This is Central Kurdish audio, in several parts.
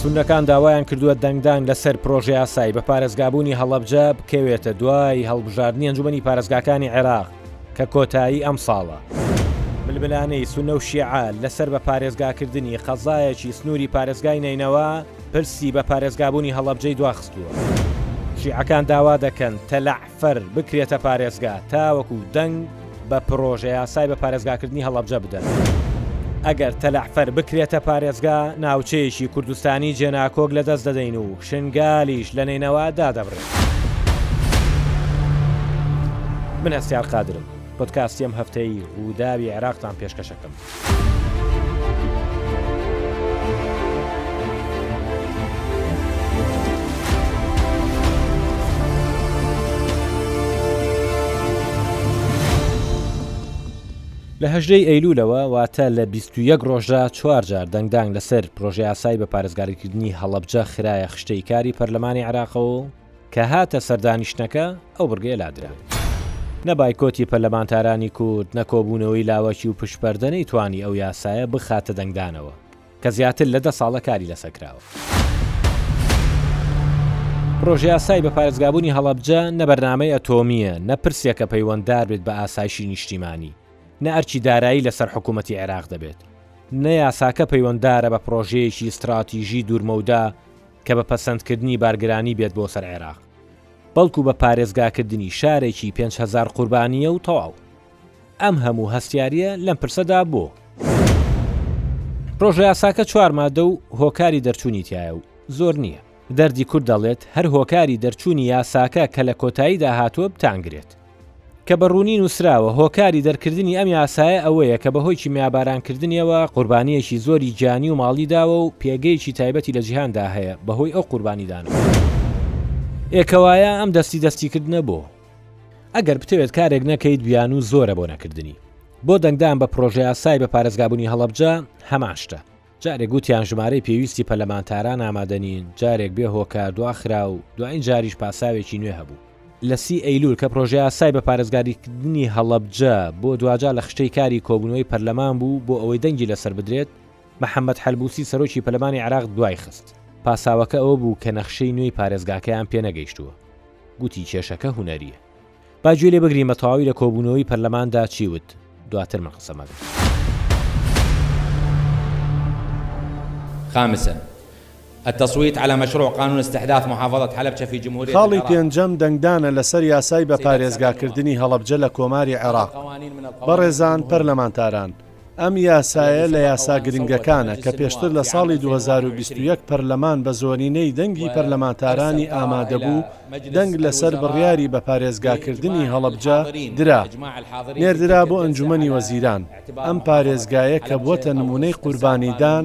سوننەکان داوایان کردووە دەنگدان لەسەر پرۆژە یاسایی بە پارێزگابوونی هەڵەبجە بکەوێتە دوای هەڵبژاردنی ئەنجومەنی پارێزگاکانی عێراق کە کۆتایی ئەم ساڵە. ململانێی سونە و شیعە لەسەر بە پارێزگاکردنی قەزایەکی سنووری پارێزگای نەینەوا پرسی بە پارێزگابوونی هەڵەبجەی دواخستووە. شیعەکان داوا دەکەن تەلەع فەر بکرێتە پارێزگا تاوەکو دەنگ بە پرۆژەیاسای بە پارێزگاکردنی هەڵەبجە بدەن. ئەگەر تەلەعفەر بکرێتە پارێزگا، ناوچەیەکی کوردستانی جێناکۆک لەدەست دەدەین و شنگالیش لە نەینەوا دادەبڕێت. من هەستیار قادرم، پۆدکاستی ئەم هەفتەی رووداوی عێراقتان پێشکەشەکەم. لە هەژدەی ئەیلولەوە واتە لە بیست و یەک ڕۆژدا چوار جار دەنگدان لەسەر پرۆژەیاسای بە پارێزگاریکردنی هەڵەبجە خرایە خشتەی کاری پەرلەمانی عێراقەوە و کە هاتە سەر دانیشتنەکە ئەو بڕگەیە لادرا. نە بایکۆتی پەرلەمانتارانی کورد، نە کۆبوونەوەی لاوەکی و پشتپەردە نەیتوانی ئەو یاسایە بخاتە دەنگدانەوە، کە زیاتر لە دە ساڵە کاری لەسەر کراوە. پڕۆژەیاسای بە پارێزگابوونی هەڵەبجە نە بەرنامەی ئەتۆمییە، نە پرسێکە پەیوەندار بێت بە ئاسایشی نیشتیمانی، نە ئەرکی دارایی لەسەر حکوومەتی عێراق دەبێت، نە یاساکە پەیوەندارە بە پڕۆژەیەکی ستراتیژی دوورمەودا، کە بە پەسەندکردنی بارگرانی بێت بۆ سەر عێراق، بەڵکو بە پارێزگاکردنی شارێکی پێنج هەزار قوربانییە و تەواو. ئەم هەموو هەستیارییە لەم پرسەدا بۆ؟ پرۆژەیاساکە چوار مادە و هۆکاری دەرچوونی تیایە و زۆر نییە. دەردی کورد دەڵێت هەر هۆکاری دەرچوونی یاساکە کە لە کۆتاییدا هاتووە بتانگرێت. کە بە ڕوونی نووسراوە، هۆکاری دەرکردنی ئەم یاسایە ئەوەیە کە بەهۆی کیمیابارانکردنیەوە قوربانییەکی زۆری گیانی و ماڵی داوە و پێگەیەکی تایبەتی لە جیهاندا هەیە بەهۆی ئەو قوربانیدانەوە. ئێ کەوایە ئەم دەستی دەستیکردنە بۆ؟ ئەگەر بتەوێت کارێک نەکەیت بیانوو زۆرە بۆ نەکردنی. بۆ دەنگدان بە پڕۆژەیاسای بە پارێزگابوونی هەڵەبجە هەمان شتە. جارێک گوتیان ژمارەی پێویستی پەرلەمانتاران ئامادە نین، جارێک بێ هۆکار دواخرا و دوایین جاریش پاساوێکی نوێ هەبوو. لە سی ئەیلوول کە پرۆژەیاسای بە پارێزگاریکردنی هەڵەبجە بۆ دواجار لە خشتەی کاری کۆبوونەوەی پەرلەمان بوو بۆ ئەوەی دەنگی لەسەر بدرێت، محەممەد حەلبووسی سەرۆکی پەرلەمانی عێراق دوای خست. پاساوەکە ئەوە بوو کە نەخشەی نوێی پارێزگاکەیان پێ نەگەیشتووە. گوتی کێشەکە هونەرییە. با گوێ لێ بگرین بە تەواوی لە کۆبوونەوەی پەرلەماندا چی وت، دواتر من قسەم ئەکرد. خامسا التصویت علی مشروع قانون استحداث محافظة حلبچە فی جمهوریە العراق. خاڵی پێنجەم دەنگدانە لەسەر یاسای بە پارێزگاکردنی هەڵەبجە لە کۆماری عێراق. بەڕێزان پەرلەمانتاران، ئەم یاسایە لە یاسا گرنگەکانە کە پێشتر لە ساڵی دوو هەزار و بیست و یەک پەرلەمان بە زۆرینەی دەنگی پەرلەمانتارانی ئامادەبوو دەنگ لەسەر بڕیاری بە پارێزگاکردنی هەڵەبجە درا نێردرا بۆ ئەنجومەنی وەزیران ئەم پارێزگایە کە بووەتە نمونەی قوربانیدان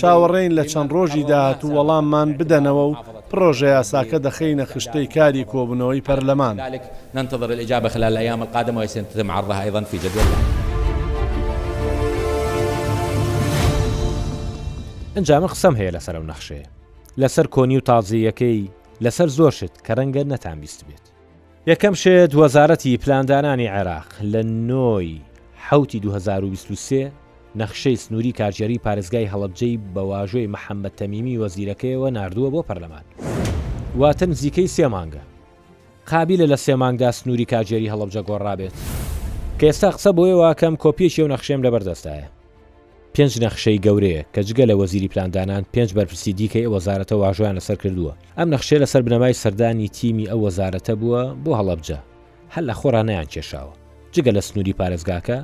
چاوەڕێین لە چەند ڕۆژی داهاتوو وەڵاممان بدەنەوە و پڕۆژەیاساکە دەخەینە خشتەی کاری کۆبوونەوەی پەرلەمان. ئنجا من قسەم هەیە لەسەر ئەو نەخشەیە، لەسەر کۆنی و تازەییەکەی، لەسەر زۆر شت کە ڕەنگە نەتانبیستبێت. یەکەم شت وەزارەتی پلاندانانی عێراق لە نۆ ی حەوتی دوو هەزار و بیست و سێ نەخشەی سنووری کارگێڕی پارێزگای هەڵەبجەی بە واژۆی محەممەد تەمیمی وەزیرەکەیەوە ناردووە بۆ پەرلەمان واتە نزیکەی سێ مانگە قابیلە لە سێ مانگدا سنووری کارگێری هەڵەبجە گۆڕرابێت کە ئێستا قسە بۆیە واکەم کۆپیەکی ئەو نەخشەیەم لەبەر دەستدایە. پێنج نەخشەی گەورەیە کە جگە لە وەزیری پلاندانان پێنج بەرپرسی دیکەی ئەو وەزارەتە واژۆیان لەسەر کردووە. ئەم نەخشەیە لەسەر بنەمای سەردانی تیمی ئەو وەزارەتە بووە بۆ هەڵەبجە، هەر لە خۆڕا نەیانکێشاوە. جگە لە سنووری پارێزگاکە،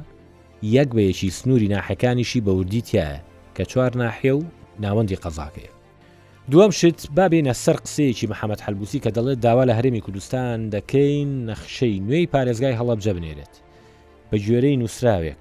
یەک بە یەکی سنووری ناحێکانیشی بە وردی تیایە کە چوار ناحیە و ناوەندی قەزاکەیە. دووەم شت، با بێینە سەر قسەیەکی محەمەد حەلبوسی کە دەڵێت داوا لە هەرێمی کوردستان دەکەین نەخشەی نوێی پارێزگای هەڵەبجە بنێرێت بە گوێرەی نووسراوێک.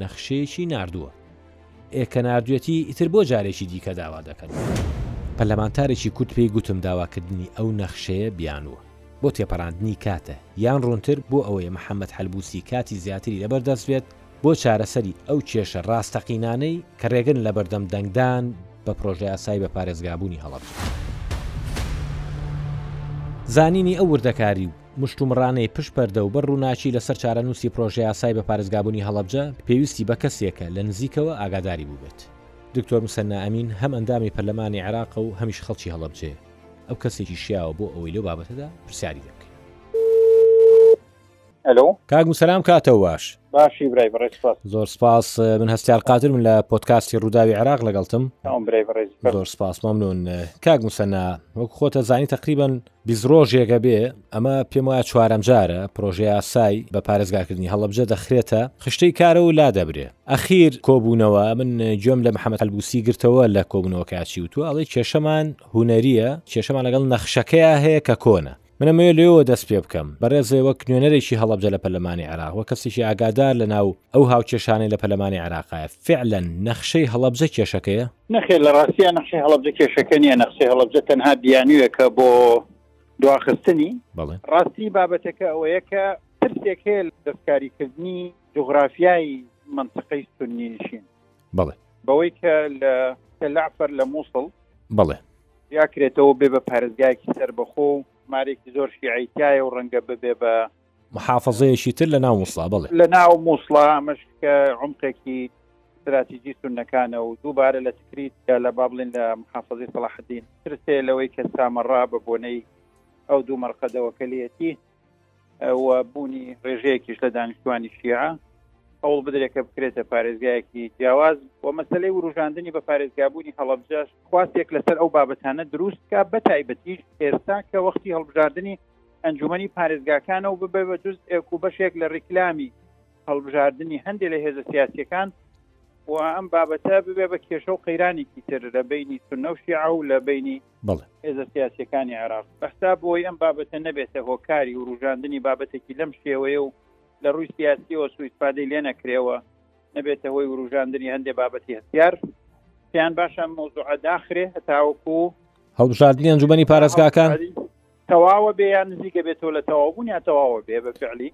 نەخشەیەکی ناردووە. ئێ کە ناردویەتی ئیتر بۆ جارێکی دیکە داوا دەکەن؟ پەرلەمانتارێکی کورد پێی گوتم داواکردنی ئەو نەخشەیە بیانووە بۆ تێپەڕاندنی کاتە یان ڕوونتر بۆ ئەوەیە محەممەد حەلبووسی کاتی زیاتری لەبەر دەست بێت بۆ چارەسەری ئەو کێشە ڕاستەقینانەی کە ڕێگرن لە بەردەم دەنگدان بە پڕۆژەیاسای بە پارێزگابوونی هەڵەبجە. زانینی ئەو وردەکاری و مشتومڕانەی پشت پەردە و بە ڕووناکی لەسەر چارەنووسی پڕۆژەیاسای بە پارێزگابوونی هەڵەبجە، پێویستی بە کەسێکە لە نزیکەوە ئاگاداری بووبێت. دکتۆر مسەننا ئەمین هەم ئەندامی پەرلەمانی عێراقە و هەمیش خەڵکی هەڵەبجەیە. ئەو کەسێکی شیاوە بۆ ئەوەی لەو بابەتەدا پرسیاری لێ بکەین. کاک مسەلام کاتەو باش. باشی برای بەڕێز سپاس. زۆر سپاس. من هەستیار قادر من لە پۆدکاستی ڕووداوی عێراق لەگەڵتم. زۆر سپاس مەمنون. کاک مسەننا وەک خۆتە زانی تەقریبەن بیست ڕۆژێک ئەبێ، ئەمە پێم وایە چوارەم جارە پرۆژەیاسای بە پارێزگاکردنی هەڵەبجە دەخرێتە خشتەی کارەوە و لادەبرێ. ئەخیر کۆبوونەوە، من گوێم لە محەمەد حەلبووسی گرتەوە لە کۆبوونەوەکەیا چی وتووە، ئەڵێ کێشەمان هونەرییە، کێشەمان لەگەڵ نەخشەکەیا هەیە کە کۆنە. من ئەمەوێ لێیەوە دەست پێ بکەم، بەڕێزێ وەک نوێنەرێکی هەڵەبجە لە پەرلەمانی عێراق، وەک کەسێکی ئاگادار لەناو ئەو هاوکێشانەی لە پەرلەمانی عێراقایە، فیعلەن نەخشەی هەڵەبجە کێشەکەیە؟ نەخێر لە ڕاستیە نەخشی هەڵبجە کێشەکە نیە نەخشی هەڵبجە تەنها بیانویەکە بۆ دواخستنی ڕاستی بابەتەکە ئەوەیە کە ترسێک هەیە دەستکاریکردنی جغرافیایی منطقەی سنی نشین بڵێ بەوەی کە لە تەلعفەر لە مووسڵ بڵێ یاکرێتەوە بێ بە پارێزگایەکی سەر بەخۆ و مارێکی زۆر شیعیتایە و ڕەنگە ببێ بە محافەزەیەکی تر لە ناو مووسڵا بڵێ. لە ناو مووسڵا ئەمەش کە عمقێکی ستراتیجی سونەکانە و دووبارە لە تکریت کە لە با بڵێن لە محافەزی سەڵاحدین ترسێ لەوەی کە سامەڕا بە بۆنەی ئەو دوو مەرقەدەوە کەلیەتی و بوونی ڕێژەیەکیش لە دانیشتوانی شیعە هەوڵ بدرێت کە بکرێتە پارێزگایەکی جیاواز و مەسلەی وروژاندنی بە پارێزگابوونی هەڵبجەش خواستێک لەسەر ئەو بابەتانە دروست کا بە تایبەتیش ئێستا کە وەختی هەڵبژاردنی ئەنجومەنی پارێزگاکانە و ببێ بە جزء ێک و بەشێک لە ڕیکلامی هەڵبژاردنی هەندێک لە هێزە سیاسیەکان و ئەم بابەتە ببێ بە کێشە و قەیرانێکی تر لە بینی سنە و شیعە و لە بینی بەڵێ هێزە سیاسیەکانی عێراق بەستا بۆی ئەم بابەتە نەبێتە هۆکاری وروژاندنی بابەتێکی لەم شێوەیە و لە ڕووی سیاسیەوە سوئیسفادەی لێ نەکرێەوە نەبێتە هۆی وروژاندنی هەندێ بابەتی هەستیار پێیان باشە مۆزوعە داخرێ هەتاوەکو هەڵبژاردنی ئەنجومەنی پارێزگاکان. تەواوە بێ یان نزیکە بێتەوە لە تەواوبوون یا تەواوە بێ بە فعلی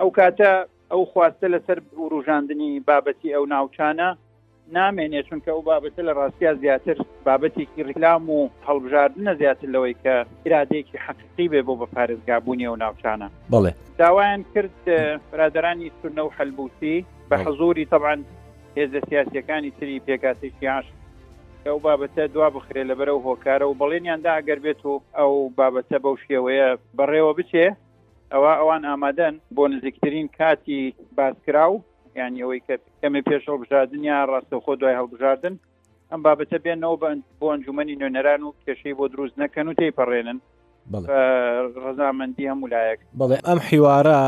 ئەو کاتە ئەو خواستە لەسەر وروژاندنی بابەتی ئەو ناوچانە نامێنێ چونکە ئەو بابەتە لە ڕاستیا زیاتر بابەتێکی ڕیکلام و هەڵبژاردنە زیاتر لەوەی کە ئرادێکی حەقیقی بێ بۆ بە پارێزگابوونی و ناوچانە بڵێ داوایان کرد برادرانی سنە و حلبوسی بە حزوری تەبان هێزە سیاسیەکانی تری پێکهاتەی شیعەش ئەو بابەتە دوا بخرێ لەبەر ئەو هۆکارە و بەڵێنیاندا ئەگەر بێت و ئەو بابەتە بەو شێوەیە بەڕێوە بچێ ئەوە ئەوان ئامادەن بۆ نزیکترین کاتی باسکراو یعنی ئەوەی کە کەمێ پێش هەڵبژاردنیا ڕاستەوخۆ دوای هەڵبژاردن ئەم بابەتە بێنەوە بۆ ئەنجومی نوێنەران و کێشەی بۆ دروست نەکەن و تێپەڕێنن ڕزامەندی هەموو لایەک بەڵێ ئەم حیوارە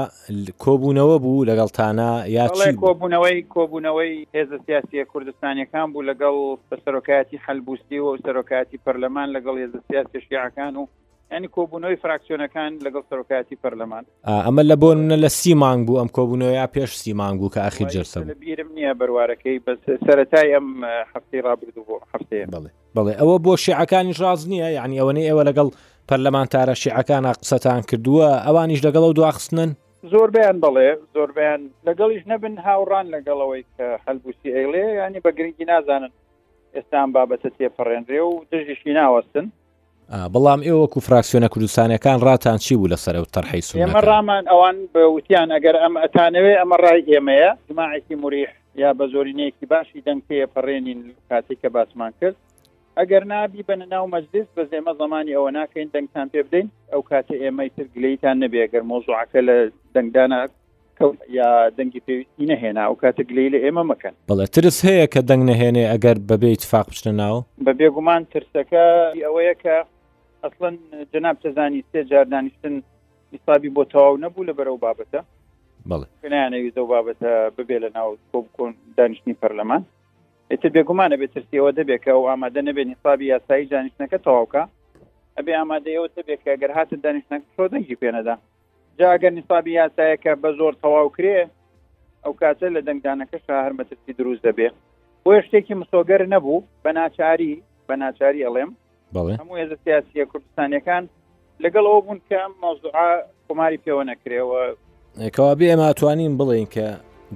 کۆبوونەوە بوو لەگەڵ تانا یاچی کۆبوونەوەی کۆبوونەوەی هێزە سیاسیە کوردستانیەکان بوو لەگەڵ بە سەرۆکایەتی حلبوستی و سەرۆکایەتی پەرلەمان لەگەڵ هێزە سیاسی شیعەکان و ینی کۆبوونەوەی فراکسیۆنەکان لەگەڵ سەرۆکایەتی پەرلەمان ئەمە لە بۆن منە لە سی مانگ بوو ئەم کۆبوونەوە یا پێش سی مانگ بوو کە ئەخیر جرسە بیرم نییە بەروارەکەی بە سەتای ئەم هەفتەی ڕابردوو بۆ هەفتەیە بڵێ بڵێ ئەوە بۆ شیعەکانی ڕاز نییە یعنی ئەوەنەی ئێوە لەگەڵ پەرلەمانتارە شیعەکانە قسەتان کردووە ئەوانیش لەگەڵ و دواخستنن زۆربیان بڵێ زۆربیان لەگەڵیش نەبن هاوڕان لەگەڵەوەی کە هەلبوسی ئەیڵێ ینی بە گرنگی نازانن ئێستان بابەتە تێپەڕێنرێ و دژیشی ناوەستن بەڵام ئێوە وەکو فراکسیۆنە کوردستانەکان ڕاتان چی بوو لەسەر ئەو تەرحی سوود ئێمە ڕامان ئەوان بەوتیان ئەگەر ئەم ئەتانەوێ ئەمە ڕای ئێمەیە جماعێکی مریح یا بە زۆرینەیەکی باشی دەنگەیە پەڕێنین کاتێک کە باسمان کرد ئەگەر نابی بەنە ناو مەجلس بە زێمە زمانی ئەوە ناکەین دەنگتان پێ بدەین ئەو کاتە ئێمەی تر گلیتان نەبێگەر مۆزوعەکە لە دەنگدانە یا دەنگی پێویستی نەهێنا و کاتە گلەی لە ئێمە مەکەن بەڵێ ترس هەیە کە دەنگ نەهێنێ ئەگەر بەبێ اتفاق بچنە ناو بە بێگومان ترسەکە ئەوەیە کە ئەسڵەن جەناب تەزانی سێ جار دانیشتن حسابی بۆ تەواو نەبوو لە بەرەو بابەتە بەڵێناویست و بابەتە ببێ لە ناو کۆ بکۆن دانیشتنی پەرلەمان ئێتە بێگومانە بێت ترسیەوە دەبێکە و ئامادە نەبێت نیسابی یاسایی دانیشتەکە تەواوکە ئەبێ ئامادەەوە دەبێت کە گەر هاتە دانیشتەکە شۆ دەنگی پێنەدا جاگە نیسابی یاسایەکە بە زۆر تەواو کرێ ئەو کاتە لە دەنگدانەکە شاهر مەترسی دروست دەبێ بۆ شتێکی مسۆگەر نەبوو بە ناچاری بە ناچاری ئەڵێم هەموو ێزە سیاسیە کوردستانەکان لەگەڵ ئەو بوون کە مەوزوعا کۆماری پێوە نەکرێەوە کەوابێ ئەمە توانین بڵێین کە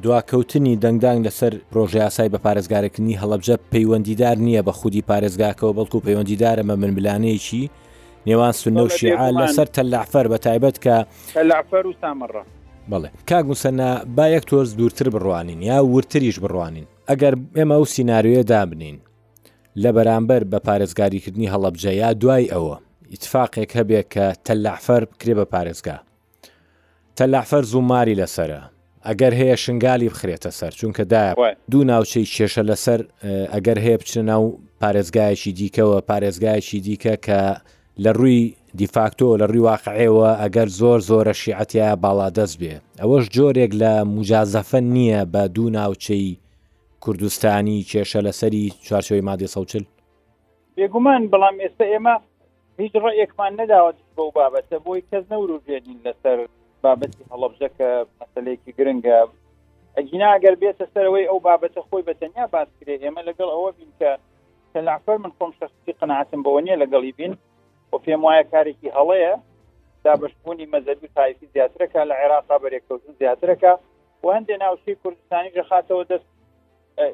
دواکەوتنی دەنگدان لەسەر پرۆژه یاسای بە پارێزگارێکنی هەڵبجە پەیوەندیدار نییە بە خودی پارێزگاکەەوە بەڵکو پەیوەندیدارە بە منبلانەیەکی نێوان سنە و شیعە لەسەر تەلعفەر بە تایبەت کە تەلعفەر و سامەڕە بڵێ کاک موسەنا با یەک تۆز دوورتر بڕوانین یا ورتریش بڕوانین ئەگەر ئێمە و سینناریوە دابنین لە بەرامبەر بە پارێزگاریکردنی هەڵەبجە یا دوای ئەوە ئیتفاقێک هەبێت کە تەلعفەر بکرێ بە پارێزگا تەلەعفەر زوماری لەسەرە ئەگەر هەیە شنگالی بخرێتە سەر چونکە دا دوو ناوچەی کێشە لەسەر ئەگەر هەیە بچنە ناو پارێزگایەکی دیکەوە پارێزگایەکی دیکە کە لە ڕووی دیفاکتۆ لە ڕووی واقعەوە ئەگەر زۆر زۆرە شیعەتە باڵادەست بێ ئەوەش جۆرێک لە مجازەفە نییە بە دوو ناوچەی کوردستانی کێشە لەسەری چوارچەوەی مادە سەوچل بێگومان بەڵام ئێستا ئێمە هیچ ڕێکمان نەداوە بۆ بابەتە بۆی کەس نەوروژێنین لەسەر بابەتی هەڵبجە کە مەسلەیەکی گرنگە ئەگینا ئەگەر بێتە سەرەوەی ئەو بابەتە خۆی بە تەنیا باس کرێ ئێمە لەگەڵ ئەوە بین کە تەلافەر من خۆم شخصی قەنعاتم بەوە نیە لەگەڵی بین و پێم وایە کارێکی هەڵەیە دابشبوونی مەزەبی تایفی زیاترەکە لە عێراقا بەرێکەوتن زیاترەکە و هەندێ ناوچەی کوردستانی ژەخاتەوە دەست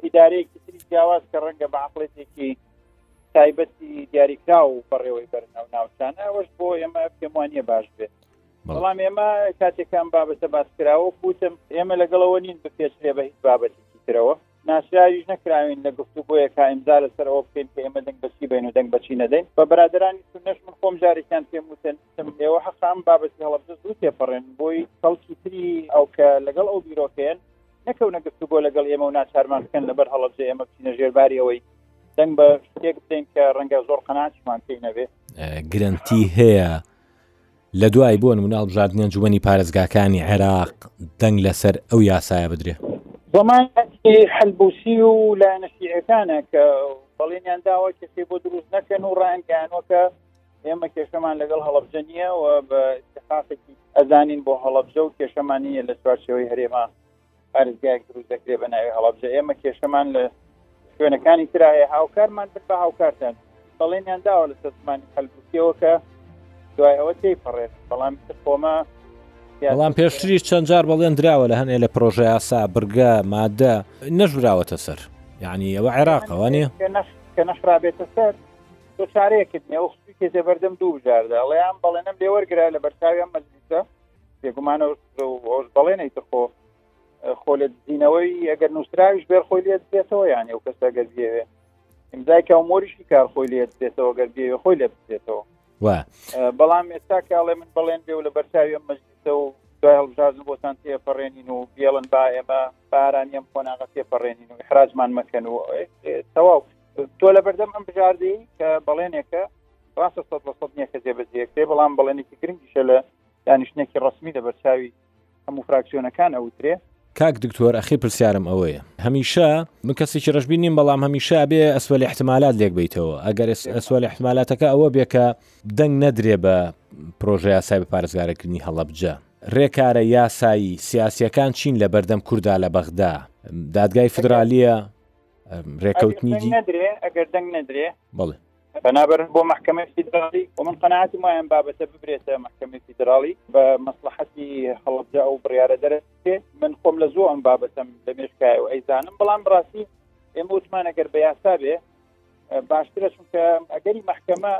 ئیدارەیەکی تری جیاواز کە ڕەنگە بە عقلێتێکی تایبەتی دیاریکرا و بەڕێوەی بەرناو ناوچانە ئەوش بۆ ئێمە پێموانە باش بێت بەڵام ئێمە کاتێکان بابەتە باسکراوە کوتم ئێمە لەگەڵەوە نین بپێچرێ بە هیچ بابەتی ترەوە ناشراویش نەکراوین لە گفتو بۆیە کا ئەمزار لەسەر ئەو بکەین کە ئێمە دەنگ بەچی بین و دەنگ بەچی نەدەین بە برادرانی سنەش من خۆم جارێکیان پێم وتن ئێوە حەقام بابەتی هەڵبزە زوو تێپەڕێن بۆی خەڵکی تری ئەو کە لەگەڵ ئەو بیرۆکەیەن نەکەونە گفتوگۆ لەگەڵ ئێمە و ناچارمان بکەن لەبەر هەڵەبجە ئێمە بچینە ژێرباری ئەوەی دەنگ بە شتێک بدەین کە ڕەنگە زۆر قەناچمان پێی نەبێت گرنتی هەیە لە دوای بۆن مناڵ بژاردنە جووەنی پارێزگاکانی عێراق دەنگ لەسەر ئەو یاسایە بدرێ بۆمان حلبوسی و لایەنە شیعەکانە کە بەڵێنیان داوە کەسی بۆ دروست نەکەن و ڕانگەیانەوە کە ئێمە کێشەمان لەگەڵ هەڵبجە نییە و بە اتفاقێکی ئەزانین بۆ هەڵبجە و کێشەمان نییە لە چوارچەوەی هەرێما پارێزگایەک دروست دەکرێت بە ناوی هەڵبجە ئێمە کێشەمان لە شوێنەکانی ترایە هاوکارمان بن بە هاوکارتان بەڵێنیان داوە لە سەزمانی هەلبوتیەوە کە دوای ئەوە تێی پەڕێت بەڵام خۆمە بەڵام پێشتری چەند جار بەڵێن دراوە لە هەنێ لە پرۆژه یاسا برگە مادە نەژراوەتە سەر یعنی ئەوە عێراقەوانێ کە نەخرابێتە سەر تۆ چارەیەکت نیە و خچی کێتێ بەردەم دوو بژاردە ئەڵیان بەڵێنم لێ وەرگرا لە بەرچاویان مەزلیسە بێگومانە ئەوش بەڵێنەی ترخۆ خۆ لە دزینەوەی ئەگەر نووسراویش بێر خۆی لێت بێتەوە یانێ و کەسە گەر بێوێ ئیمزای کەمۆریشی کار خۆی لێت بێتەوە گەر بێوێ خۆی لێ بێتەوە بەڵام ئێستا کاڵێ من بەڵێن بێ و لە بەرچاوی ئەم مەجلیسە و دوای هەڵبژاردن بۆتان تێپەڕێنین و بێڵن با ئێمە باران ئەم قۆناغە تێپەڕێنین و حراجمان مەکەن و تەواو تۆ لە بەردەم ئەم بژاردەی کە بەڵێنێکە ڕاستە سە لە سەد نیە کە جێبەجێکرێ بەڵام بەڵێنێکی گرنگیشە لە دانیشتێکی ڕسمی لە بەرچاوی هەموو فراکسیۆنەکان ئەوترێ کاک دکتۆر ئەخی پرسیارم ئەوەیە هەمیشە من کەسێکی ڕژبی نیم بەڵام هەمیشە بێ ئەسوە لە احتمالات لێک بیتەوە ئەگەر ئەسوە لە احتمالاتەکە ئەوە بێکە دەنگ نەدرێ بە پرۆژه یاسای بە پارێزگارەکردنی هەڵەبجە ڕێکارە یاسایی سیاسیەکان چین لە بەردەم کووردا لە بەغدا دادگای فدرالیە ڕێکەوتنی نەدرێ ئەگەر دەنگ نەدرێ بڵێ بەنابەر بۆ محکمە فیدراڵی و من قەنەعاتم وایان بابەتە ببرێتە محکمە فیدراڵی بە مەسلحەتی هەڵبجا ئەو بڕیاە دەرێت من خۆم لە زۆ ئەم بابەتم لە مێشکای و ئەیزانم بەڵام ڕاستی ئێمە وتمانەگەر بە یاسا بێ باشترە چونکە ئەگەری محکمە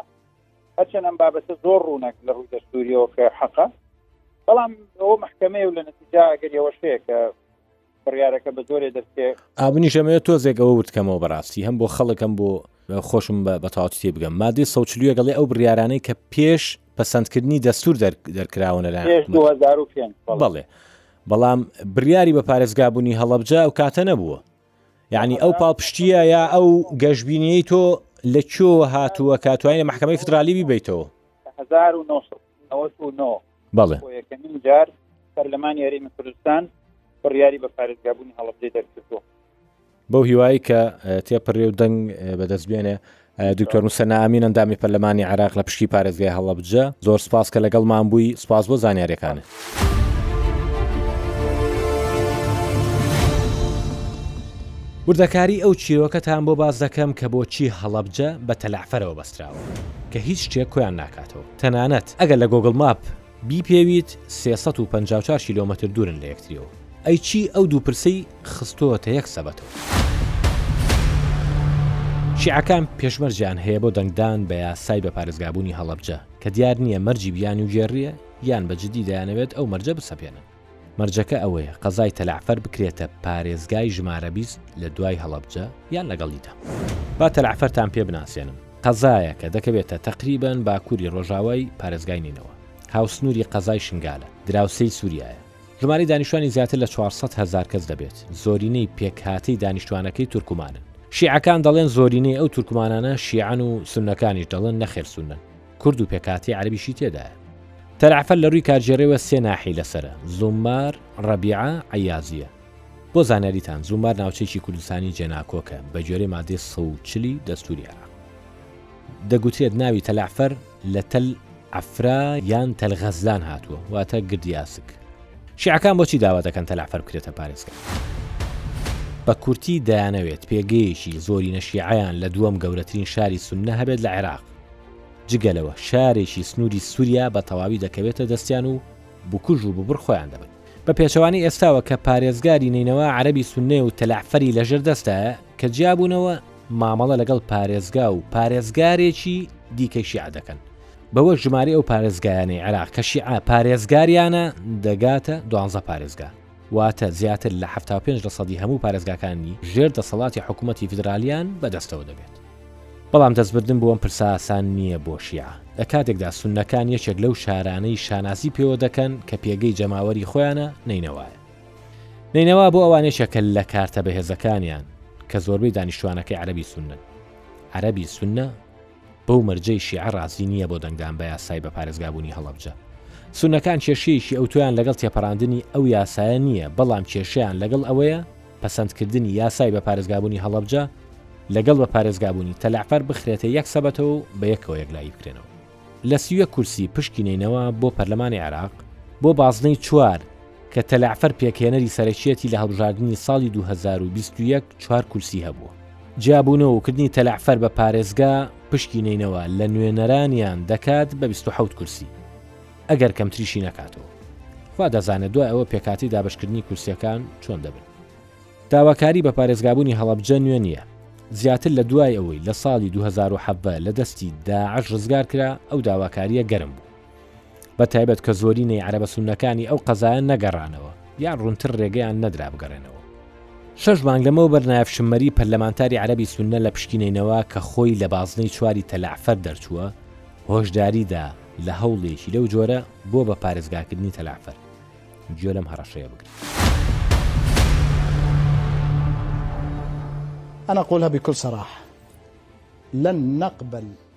هەرچەند ئەم بابەتە زۆر ڕوونەک لە ڕووی دەستوریەوە کە حەقە بەڵام ئەو محکمەیە و لە نتیجا ئەگەر ئەوەشەیە کە بڕیارەکە بە زۆرێ دەستێ ئابنی ژەمەیە تۆزێک ئەوە وردکەمەوە بەڕاستی هەم بۆ خەڵکم بۆ خۆشم بە بەتااتی تێ بگەم مادەی سەوچلوە گەڵێ ئەو بڕیارانەی کە پێش پەسەندکردنی دەستور دەرکراوە لە بەڵێ بەڵام بریاری بە پارێزگابوونی هەڵەبجە و کاتە نەبووە یعنی ئەو پاڵپشتیە یا ئەو گەشببینیی تۆ لە چۆوە هاتووە کاتوانە محکمەی فترالی بیبیتەوە 1970 بەڵێ یەکەمین جار پەرلەمانی یاریمی کوردستان بڕیاری بە پارێزگابوونی هەڵبجێ دەرکردووە بەو هیوایی کە تێپەڕێ و دەنگ بەدەست بێنێ دکتۆر مسەنامین ئەندامی پەرلەمانی عراق لە پشکی پارێزگای هەڵەبجە زۆر سپاس کە لەگەڵمان بووی سپاس بۆ زانیارەکانت. وردەکاری ئەو چیرۆکەتان بۆ باز دەکەم کە بۆچی هەڵەبجە بە تەلعفەرەوە بەستراوە کە هیچ شتێک کۆیان ناکاتەوە تەنانەت ئەگەر لە گۆگڵ ماپ بیپێویت سێ سەد و پەنجا و چوار کیلۆمەتر دوورن لە یەکتریەوە. ئەی چی ئەو دوو پرسەی خستۆتە یەک سەبەتەوە؟ شیعەکان پێشمەرجیان هەیە بۆ دەنگدان بە یاسای بە پارێزگابوونی هەڵەبجە کە دیار نییە مەرجی بیانووگێڕییە یان بە جدی دەیانەوێت ئەو مەرجە بسەپێنن. مەرجەکە ئەوەیە قەزای تەلەعفەر بکرێتە پارێزگای ژمارە بیست لە دوای هەڵەبجە یان لەگەڵیدا. با تەلەعفەرتان پێ بناسێنم، قەزایەکە دەکەوێتە تەقریبەن باکووری ڕۆژاوای پارێزگای نینەوا، هاوسنووری قەزای شنگالە، دراوسێی سووریایە. ژمارەی دانیشتووانی زیاتر لە چوار سەد هەزار کەس دەبێت، زۆرینەی پێکهاتەی دانیشتووانەکەی تورکمانن. شیعەکان دەڵێن زۆرینەی ئەو تورکمانانە شیعەن و سوننەکانیش دەڵێن نەخێر سوننەن. کورد و پێکهاتەی عەرەبیشی تێدایە. تەلەعفەر لە رووی کارگێڕییەوە سێ ناحیەی لەسەرە، زومار، رەبیعە، عەیازیە. بۆ زانیاریتان، زومار ناوچەیەکی کوردستانی جێناکۆکە، بە گوێرەی مادەی سەد و چل ی دەستووری عێراق. دەگوترێت ناوی تەلەعفەر لە تەل عەفرا یان تەل غەزلان هاتووە، واتە گردی ئاسک. شیعەکان بۆچی داوا دەکەن تەلەعفەر بکرێتە پارێزگا؟ بە کورتی دەیانەوێت پێگەیەکی زۆرینە شیعەیان لە دووەم گەورەترین شاری سوننە هەبێت لە عێراق. جگە لەوە شارێکی سنووری سووریا بە تەواوی دەکەوێتە دەستیان و بکوژ و ببڕ خۆیان دەبن. بە پێچەوانەی ئێستاوە کە پارێزگاری نەینەوا عەرەبی سوننەیە و تەلەعفەری لەژێر دەستدایە، کە جیابوونەوە مامەڵە لەگەڵ پارێزگا و پارێزگارێکی دیکەی شیعە دەکەن. بەوەش ژمارەی ئەو پارێزگایانەی عێراق کە شیعە پارێزگاریانە دەگاتە دوانزە پارێزگا. واتە زیاتر لە حەفتا و پێنج لەسەدی هەموو پارێزگاکانی ژێر دەسەڵاتی حکوومەتی فیدراڵیان بەدەستەوە دەبێت. بەڵام دەستبردن بۆ ئەم پرسە ئاسان نییە بۆ شیعە، لە کاتێکدا سوننەکان یەکێک لەو شارانەی شانازی پێوە دەکەن کە پێگەی جەماوەری خۆیانە نەینەوایە. نەینەوا بۆ ئەوان یەکێکە لە کارتە بەهێزەکانیان کە زۆربەی دانیشتووانەکەی عەرەبی سوننەن. عەرەبی سوننە بەو مەرجەی شیعە ڕازی نییە بۆ دەنگدان بە یاسای بە پارێزگابوونی هەڵەبجە. سوننەکان کێشەیەکی ئەوتۆیان لەگەڵ تێپەڕاندنی ئەو یاسایە نییە، بەڵام کێشەیان لەگەڵ ئەوەیە پەسەندکردنی یاسای بە پارێزگابوونی هەڵەبجە لەگەڵ بە پارێزگابوونی تەلەعفەر بخرێتە یەک سەبەتەوە و بە یەکەوە یەکلایی بکرێنەوە لە سی و یەک کورسی پشکی نەینەوا بۆ پەرلەمانی عێراق بۆ بازنەی چوار کە تەلەعفەر پێکهێنەری سەرەکیەتی لە هەڵبژاردنی ساڵی دوو هەزار و بیست و یەک چوار کورسی هەبووە. جیابوونەوە و کردنی تەلەعفەر بە پارێزگا پشکی نەینەوا لە نوێنەرانیان دەکات بە بیست و حەوت کورسی ئەگەر کەمتریشی نەکاتەوە. خوا دەزانێت دوای ئەوە پێکهاتەی دابەشکردنی کورسیەکان چۆن دەبن. داواکاری بە پارێزگابوونی هەڵەبجە نوێ نییە. زیاتر لە دوای ئەوەی لە ساڵی دوو هەزار و حەڤدە لە دەستی داعش ڕزگار کرا ئەو داواکاریە گەرم بوو. بە تایبەت کە زۆرینەی عەرەبە سوننەکانی ئەو قەزایە نەگەڕانەوە یان ڕوونتر ڕێگەیان نەدرا بگەڕێنەوە. شەش مانگ لەمەوبەر نایف شممەری پەرلەمانتاری عەرەبی سوننە لە پشکی نەینەوا کە خۆی لە بازنەی چواری تەلەعفەر دەرچووە، هۆشداری دا لە هەوڵێکی لەو جۆرە بۆ بە پارێزگاکردنی تەلەعفەر گوێ لەم هەڕەشەیە بگرن. انا اقولها بكل صراحه لن نقبل.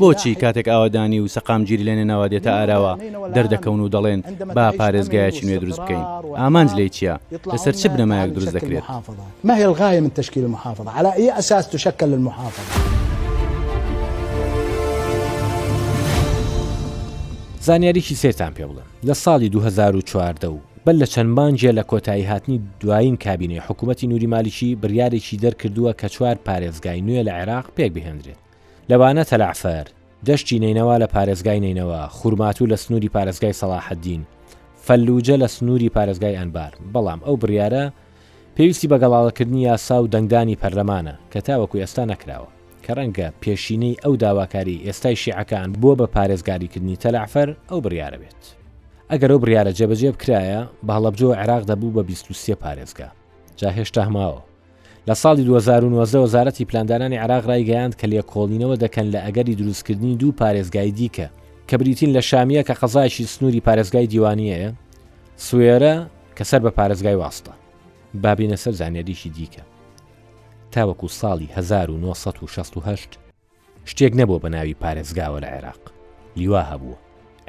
بۆچی کاتێک ئاوەدانی و سەقامگیری لە نەینەوا دێتە ئاراوە دەردەکەون و دەڵێن با پارێزگایەکی نوێ دروست بکەین؟ ئامانج لێی چییە؟ لەسەر چ بنەمایەک دروست دەکرێت؟ زانیاریکی سەیرتان پێ بڵێم، لە ساڵی دوو هەزار و چواردە و بەر لە چەند مانگێ لە کۆتایی هاتنی دوایین کابینەی حکوومەتی نووری مالیکی بڕیارێکی دەرکردووە کە چوار پارێزگای نوێ لە عێراق پێک بهێندرێت. لەوانە تەلەعفەر، دەشتی نەینەوا لە پارێزگای نەینەوا، خورماتوو لە سنووری پارێزگای سەڵاحەدین، فەلووجە لە سنووری پارێزگای ئەنبار، بەڵام ئەو بڕیارە پێویستی بە گەڵاڵەکردنی یاسا و دەنگدانی پەرلەمانە کە تاوەکو ئێستا نەکراوە، کە رەنگە پێشینەی ئەو داواکاریەی ئێستای شیعەکان بۆ بە پارێزگاریکردنی تەلەعفەر ئەو بڕیارە بێت. ئەگەر ئەو بڕیارە جێبەجێ بکرایە، بە هەڵەبجەوە عێراق دەبوو بە بیست و سێ پارێزگا، جا هێشتاه ماوە. لە ساڵی دوو هەزار و نۆزدە وەزارەتی پلاندانانی عێراق رایگەیاند کە لێکۆڵینەوە دەکەن لە ئەگەری دروستکردنی دوو پارێزگای دیکە کە بریتین لە شامییە کە قەزایەکی سنووری پارێزگای دیوانییەیە، سوێرە کە سەر بە پارێزگای واستە. با بێینە سەر زانیارییەکی دیکە، تاوەکو ساڵی هەزار و نۆ سەد و شەست و هەشت، شتێک نەبووە بە ناوی پارێزگاوە لە عێراق لیوا هەبووە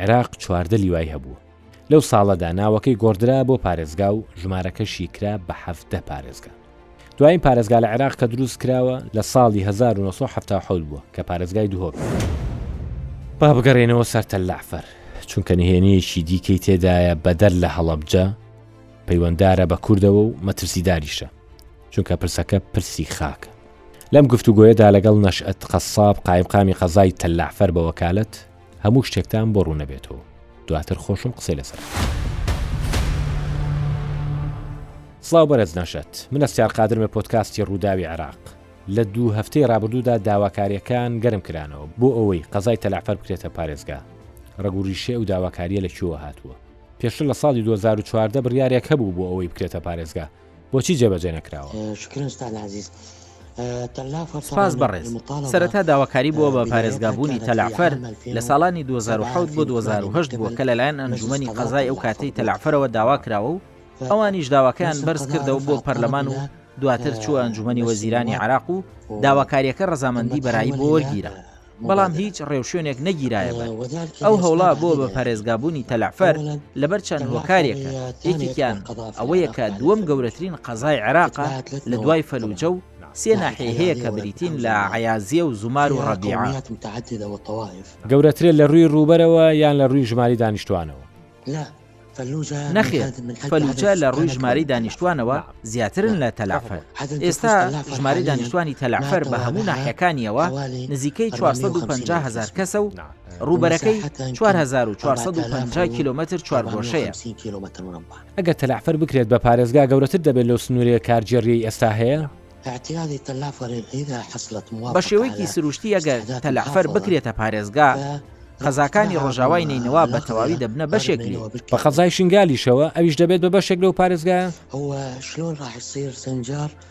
عێراق چواردە لیوای هەبووە لەو ساڵەدا ناوەکەی گۆڕدرا بۆ پارێزگا و ژمارەکەشی کرا بە حەڤدە پارێزگا دوایین پارێزگا لە عێراق کە دروست کراوە لە ساڵی 1970 بووە کە پارێزگای دهۆک با بگەڕێنەوە سەر تەلەعفەر چونکە نهێنییەکی دیکەی تێدایە بەدەر لە هەڵەبجە پەیوەنددارە بە کوردەوە و مەترسیداریشە چونکە پرسەکە پرسی خاکە لەم گفتوگۆیەدا لەگەڵ نەشئەت قەساب، قایمقامی قەزای تەلەعفەر بە وەکالەت، هەموو شتێکتان بۆ ڕوون ئەبێتەوە. دواتر خۆشم قسەی لەسەر ئەکەم. سڵاو بەرێز نەشئەت، من ئەستیار قادرم لە پۆدکاستی ڕووداوی عێراق. لە دوو هەفتەی ڕابردوودا داواکارییەکان گەرم کرانەوە بۆ ئەوەی قەزای تەلەعفەر بکرێتە پارێزگا. ڕەگ و ڕیشەی ئەو داواکارییە لە کوێوە هاتووە؟ پێشتر لە ساڵی دوو هەزار و چواردە بڕیارێک هەبوو بۆ ئەوەی بکرێتە پارێزگا. بۆچی جێبەجێ نەکراوە؟ سپاس بەڕێز سەرەتا داواکاری بووە بە پارێزگابوونی تەلافەر لە ساڵانی 2010 بۆ 2010 بووە کە لەلایەن ئەنجومی قەزای ئەو کاتەی تەلافەرەوە داوا کراوە و ئەوانیش داواکەیان بەرز کردەوە بۆ پەرلەمان و دواتر چووە ئەنجومی وەزیرانی عراق و داواکاریەکە ڕزامەندی بەرایی بۆ وەرگیرە بەڵام هیچ ڕێوشوێنێک نەگیرایەبەر ئەو هەوڵە بۆ بە پارێزگابوونی تەلەعفەر لەبەر چەند هۆکارێک یەکێکیان ئەوەیە کە دووەم گەورەترین قەزای عێراق لە دوای فەلوجە و سێ ناحێ هەیە کە بریتین لە عیازیە و زومار و ڕەبیعات گەورەترێت لە ڕووی ڕووبەرەوە یان لە ڕووی ژماری دانیشتوانەوە. نەخێر فەلوجە لە ڕووی ژمارەی دانیشتوانەوە زیاترن لە تەلافەر ئێستا ژمارەی دانیشتوانی تەلافەر بە هەموو ناحەکانیەوە نزیکەی 450 هزار کەسە و ڕووبەرەکەی 4450 کیلومتر چوارگۆشەیە ئەگەر تەلافەر بکرێت بە پارێزگا گەورەتر دەبێت لەو سنوورەیە کارگێڕیی ئێستا هەیە؟ اعتیادی تەلەعفەر اذا حصلت موافقە علی استهداف البحار. بەشێوەیەکی سروشتی ئەگەر تەلەعفەر بکرێتە پارێزگا، قەزاکانی ڕۆژاوای نەینەوا بە تەواوی دەبنە بەشێک لێی. بە قەزای شنگالیشەوە ئەویش دەبێت بە بەشێک لەو پارێزگایە.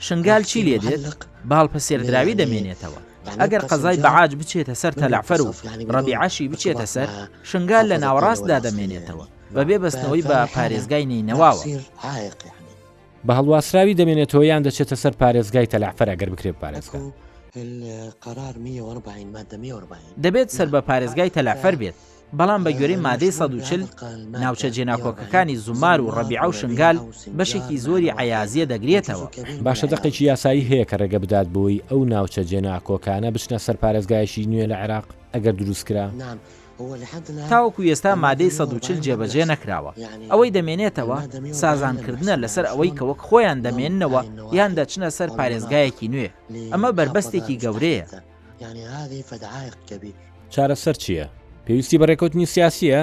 شنگال چی لێ دێت؟ بە هەڵپەسێردراوی دەمێنێتەوە. ئەگەر قەزای بەعاج بچێتە سەر تەلەعفەر و ڕەبیعەشی بچێتە سەر، شنگال لە ناوەڕاستدا دەمێنێتەوە، بەبێ بەستنەوەی بە پارێزگای نەینەواوە. بە هەڵواسراوی دەمێنێتەوە یان دەچێتە سەر پارێزگای تەلەعفەر ئەگەر بکرێ بپارێزگا. دەبێت سەر بە پارێزگای تەلەعفەر بێت، بەڵام بە گوێرەی مادەی 140 ناوچە جێناکۆکەکانی زومار و ڕەبیعە و شنگال بەشێکی زۆری عەیازیە دەگرێتەوە. باشە دەقێکی یاسایی هەیە کە ڕێگە بدات بۆی ئەو ناوچە جێناکۆکانە بچنە سەر پارێزگایەکی نوێ لە عێراق ئەگەر دروست کرا؟ تاوەکو ئێستا مادەی سەد و چل جێبەجێ نەکراوە، ئەوەی دەمێنێتەوە سازانکردنە لەسەر ئەوەی کە وەک خۆیان دەمێننەوە یان دەچنە سەر پارێزگایەکی نوێ، ئەمە بەربەستێکی گەورەیە. چارەسەر چییە؟ پێویستی بە ڕێکەوتنی سیاسییە؟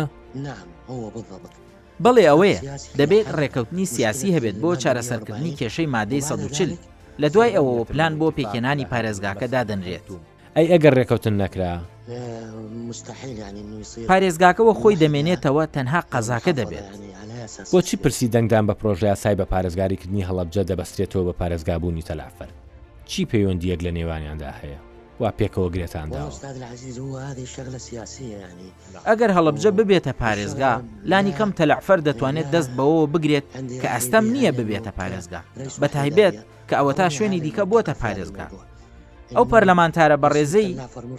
بەڵێ ئەوەیە، دەبێت ڕێکەوتنی سیاسی هەبێت بۆ چارەسەرکردنی کێشەی مادەی سەد و چل، لە دوای ئەوەوە پلان بۆ پێکهێنانی پارێزگاکە دادەنرێت. ئەی ئەگەر ڕێکەوتن نەکرا؟ پارێزگاکە وە خۆی دەمێنێتەوە تەنها قەزاکە دەبێت. بۆچی پرسی دەنگدان بە پرۆژەیاسای بە پارێزگاریکردنی هەڵەبجە دەبەسترێتەوە بە پارێزگابوونی تەلەعفەر؟ چی پەیوەندییەک لە نێوانیاندا هەیە وا پێکەوە گرێتان داوە؟ ئەگەر هەڵەبجە ببێتە پارێزگا، لانیکەم تەلەعفەر دەتوانێت دەست بەوەوە بگرێت کە ئەستەم نییە ببێتە پارێزگا، بەتایبەت کە ئەوەتا شوێنی دیکە بووەتە پارێزگا. ئەو پەرلەمانتارە بەڕێزەی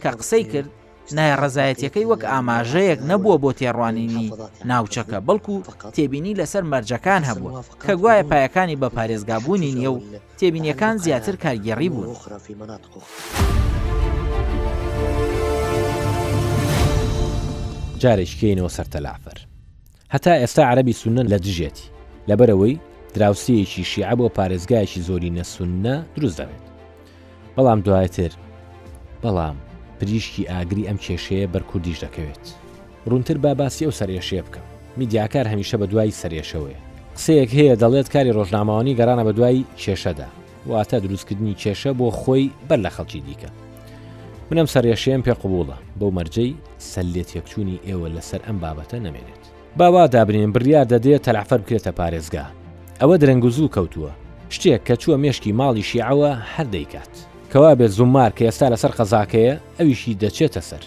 کە قسەی کرد، ناڕەزایەتیەکەی وەک ئاماژەیەک نەبووە بۆ تێڕوانینی ناوچەکە، بەڵکو تێبینی لەسەر مەرجەکان هەبووە، کە گوایە پایەکانی بە پارێزگابوونی نییە و تێبینیەکان زیاتر کارگێڕی بوون. جارێکیکەینەوە سەرتەلافەر. هەتا ئێستا عەرەبی سوننە لە دژیەتی، لەبەرئەوەی دراوسێیەکی شیعە بۆ پارێزگایەکی زۆرینە سوننە دروست دەبێت. بەڵام دوایتر بەڵام پریشکی ئاگری ئەم کێشەیە بەر کوردیش دەکەوێت. ڕوونتر با باسی ئەو سەرئێشەیە بکەم. میدیاکار هەمیشە بە دوای سەرئێشەوەیە. قسەیەک هەیە دەڵێت کاری ڕۆژنامەوانی گەڕانە بە دوای کێشەدا. واتە دروستکردنی کێشە بۆ خۆی بەر لە خەڵکی دیکە من ئەم سەرێشەیەم پێ قوبوڵە بەو مەرجەی سەل لێ تێکچوونی ئێوە لەسەر ئەم بابەتە نەمێنێت باوا دابنێن بڕیار دەدرێت تەلعفەر بکرێتە پارێزگا ئەوە درەنگ و زوو کەوتووە شتێک کە چووە مێشکی ماڵی شیعەوە هەر دەیکات کەوابێت زومار کە ئێستا لەسەر قەزاکەیە ئەویشی دەچێتە سەر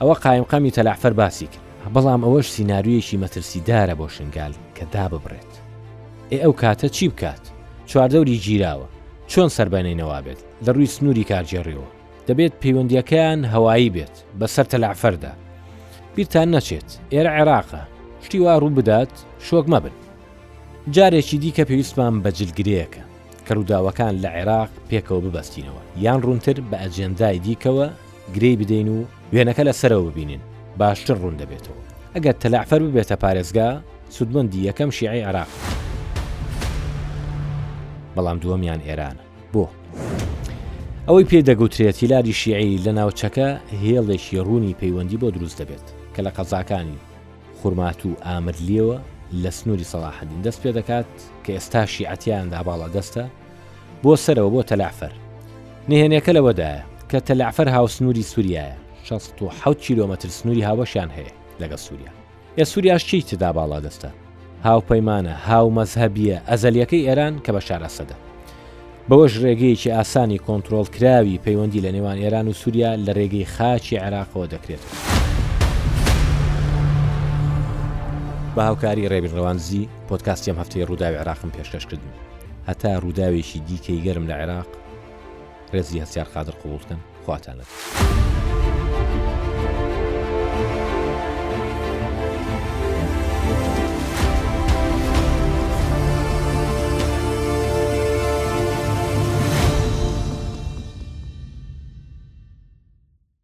ئەوە قایمقامی تەلەعفەر باسی کرد. بەڵام ئەوەش سیناریۆیەکی مەترسیدارە بۆ شنگال کە داببڕێت. ئێ ئەو کاتە چی بکات؟ چواردەوری گیراوە، چۆن سەربەنەی نەوا بێت لە ڕووی سنووری کارگێڕییەوە؟ دەبێت پەیوەندییەکەیان هەوایی بێت بەسەر تەلەعفەردا. بیرتان نەچێت، ئێرە عێراقە، شتی وا ڕوو بدات، شۆک مەبن. جارێکی دیکە پێویستمان بە جلگرەیەکە کە ڕووداوەکان لە عێراق پێکەوە ببەستینەوە، یان ڕوونتر بە ئەجێندای دیکەوە، گرێی بدەین و وێنەکە لە سەرەوە ببینین باشتر ڕوون دەبێتەوە. ئەگەر تەلەعفەر ببێتە پارێزگا، سوودمەندی یەکەم شیعەی عێراق. بەڵام دووەمیان ئێرانە. بۆ؟ ئەوەی پێی دەگوترێت هیلالی شیعی لە ناوچەکە هێڵێکی ڕوونی پەیوەندی بۆ دروست دەبێت کە لە قەزاکانی خورمات و ئامرلیەوە لە سنووری سەڵاحەدین دەست پێ دەکات کە ئێستا شیعەتیاندا باڵا دەستە بۆ سەرەوە بۆ تەلەعفەر. نهێنیەکە لەوەدایە، کە تەلەعفەر هاوسنووری سووریایە، شەست و حەوت کیلۆمەتر سنووری هاوبەشیان هەیە لەگەڵ سووریا. ئێ سووریاش چیی تدا باڵادەستە، هاوپەیمانە، هاومەزهەبییە ئەزەلییەکەی ئێران کە بەشار ئەسەدە. بەوەش رێگەیەکی ئاسانی کۆنترۆڵکراوی پەیوەندی لە نێوان ئێران و سووریا لە رێگەی خاکی عێراقەوە دەکرێتەوە. بە هاوکاری رێبین رواندزی، پۆدکاستی ئەم هەفتەی رووداوی عێراقم پێشکەش کردن. هەتا ڕووداوێکی دیکەی گەرم لە عێراق ڕێزی هەستیار قادر قبوڵ بکەن خواتان